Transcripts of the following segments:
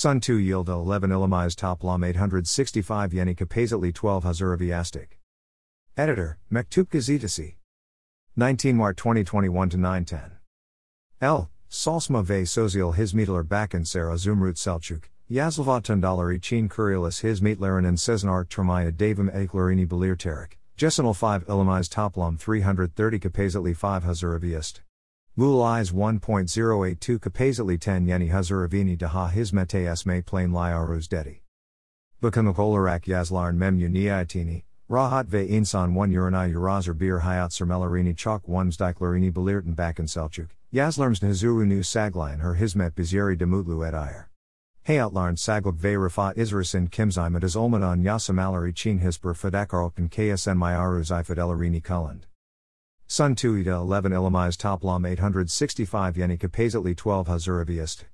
Sun 2 yield 11 Ilamiz top lam 865 yeni kapazatli 12 Hazuraviastic. Editor, Mektup Gazetesi. 19 Mart 2021 to 910. L. Salsma ve Sozial Hizmetler Bakan Zehra Zümrüt Selçuk, Yazlava Tundalari Çin Kurilis Hizmetlerin and Seznar Termaya Davim Eklerini Belirterik, Jesinal 5 Ilamiz Toplam 330 Kapazatli 5 Hazuraviast. Eyes 1.082 Kapazatli 10 Yeni Hazuravini Daha Hizmete Esme Plain Liaruz Dedi. Bakanuk Olarak Yazlarn Mem Uniatini, Rahat ve insan 1 Urana Urazar Bir Hayat Sermelarini Chalk 1 Zdiklerini Belirten Bakan Selçuk, Yazlarms Nu Sagline Her Hizmet Bizeri Demutlu et Ayer. Hayatlarn Sagluk ve Rafat Izrasin Kimzimet as Olmadan Yasamalari Chin Hisper Fadakarlkan KSN Myaruz Ifadelarini Kulland. Sun 2 Ida 11 Ilamiz Toplam 865 Yeni Kapazatli 12 Hazuraviast.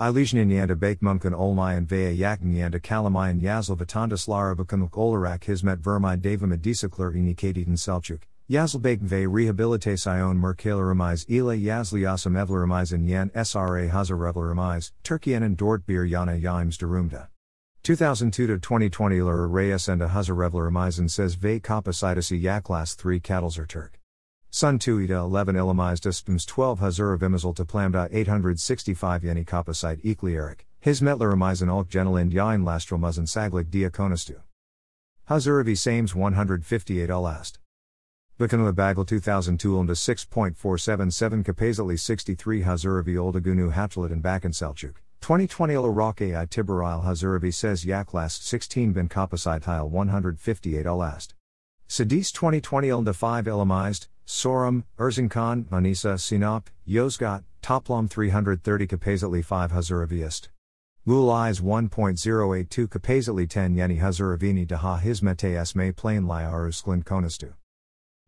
Ilijnin yanda bake mumkin olmayan veya yakin yanda kalamayan yazl vatandaslara bakanuk olarak hizmet vermi davam adisakler inikaditen selçuk, yazl bake ve rehabilitacion merkalerimized ile yazliasam evlerimizin yan sra hazarevlerimized, Turkiyenin dort bir yana yimes durumda. 2002-2020 Lura Reyes and a hazarevlerimizin says ve kapasitasi yaklas 3 cattlesar Turk. Sun 2 ida 11 ilamized uspums 12 hazura vimazal to plamda 865 yeni kapasite eklieric, his metler amizan ulk genelind yain lastromuzan saglik diakonastu. Hazuravi sames 158 alast. Bakanua Bagel 2002 Ulmda 6.477 Kapazali 63 Hazuravi Oldagunu Hatchalit and Bakan Selçuk. 2020 Iraq AI Tiberil Hazuravi says Yaklast 16 bin Kapasite Heil 158 alast. Sadis 2020 Ilda 5 Elamized, Çorum, Erzincan, Manisa, Sinop, Yozgat, Toplam 330 Kapazatli 5 Hazuraviist. Eyes 1.082 Kapazatli 10 Yeni Hazuravini Daha Hizmete Esme Plain Liarusklin Konastu.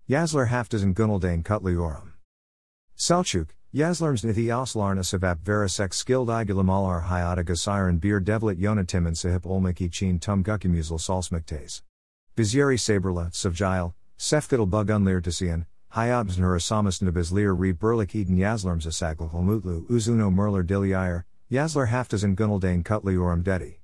Yazler Haftazen Gunaldane Kutliorum. Selçuk, Yazlerms Nithi Oslarna Savap Verisek Skilled Igulamalar Hayata Gasiren Bir Devlet Yonatimin Sahip Olmiki Chin Tum Gukimuzal Salsmiktes. Bizieri Saberla, Savjail, Sefkidal Bug Unleer Hayabs Nurasamas Nabizlir Re Berlik Eden Yazlerms Asagl Mutlu Uzuno Merler Dilier, Yazler Haftazen Gunaldane Kutli Orum Dedi.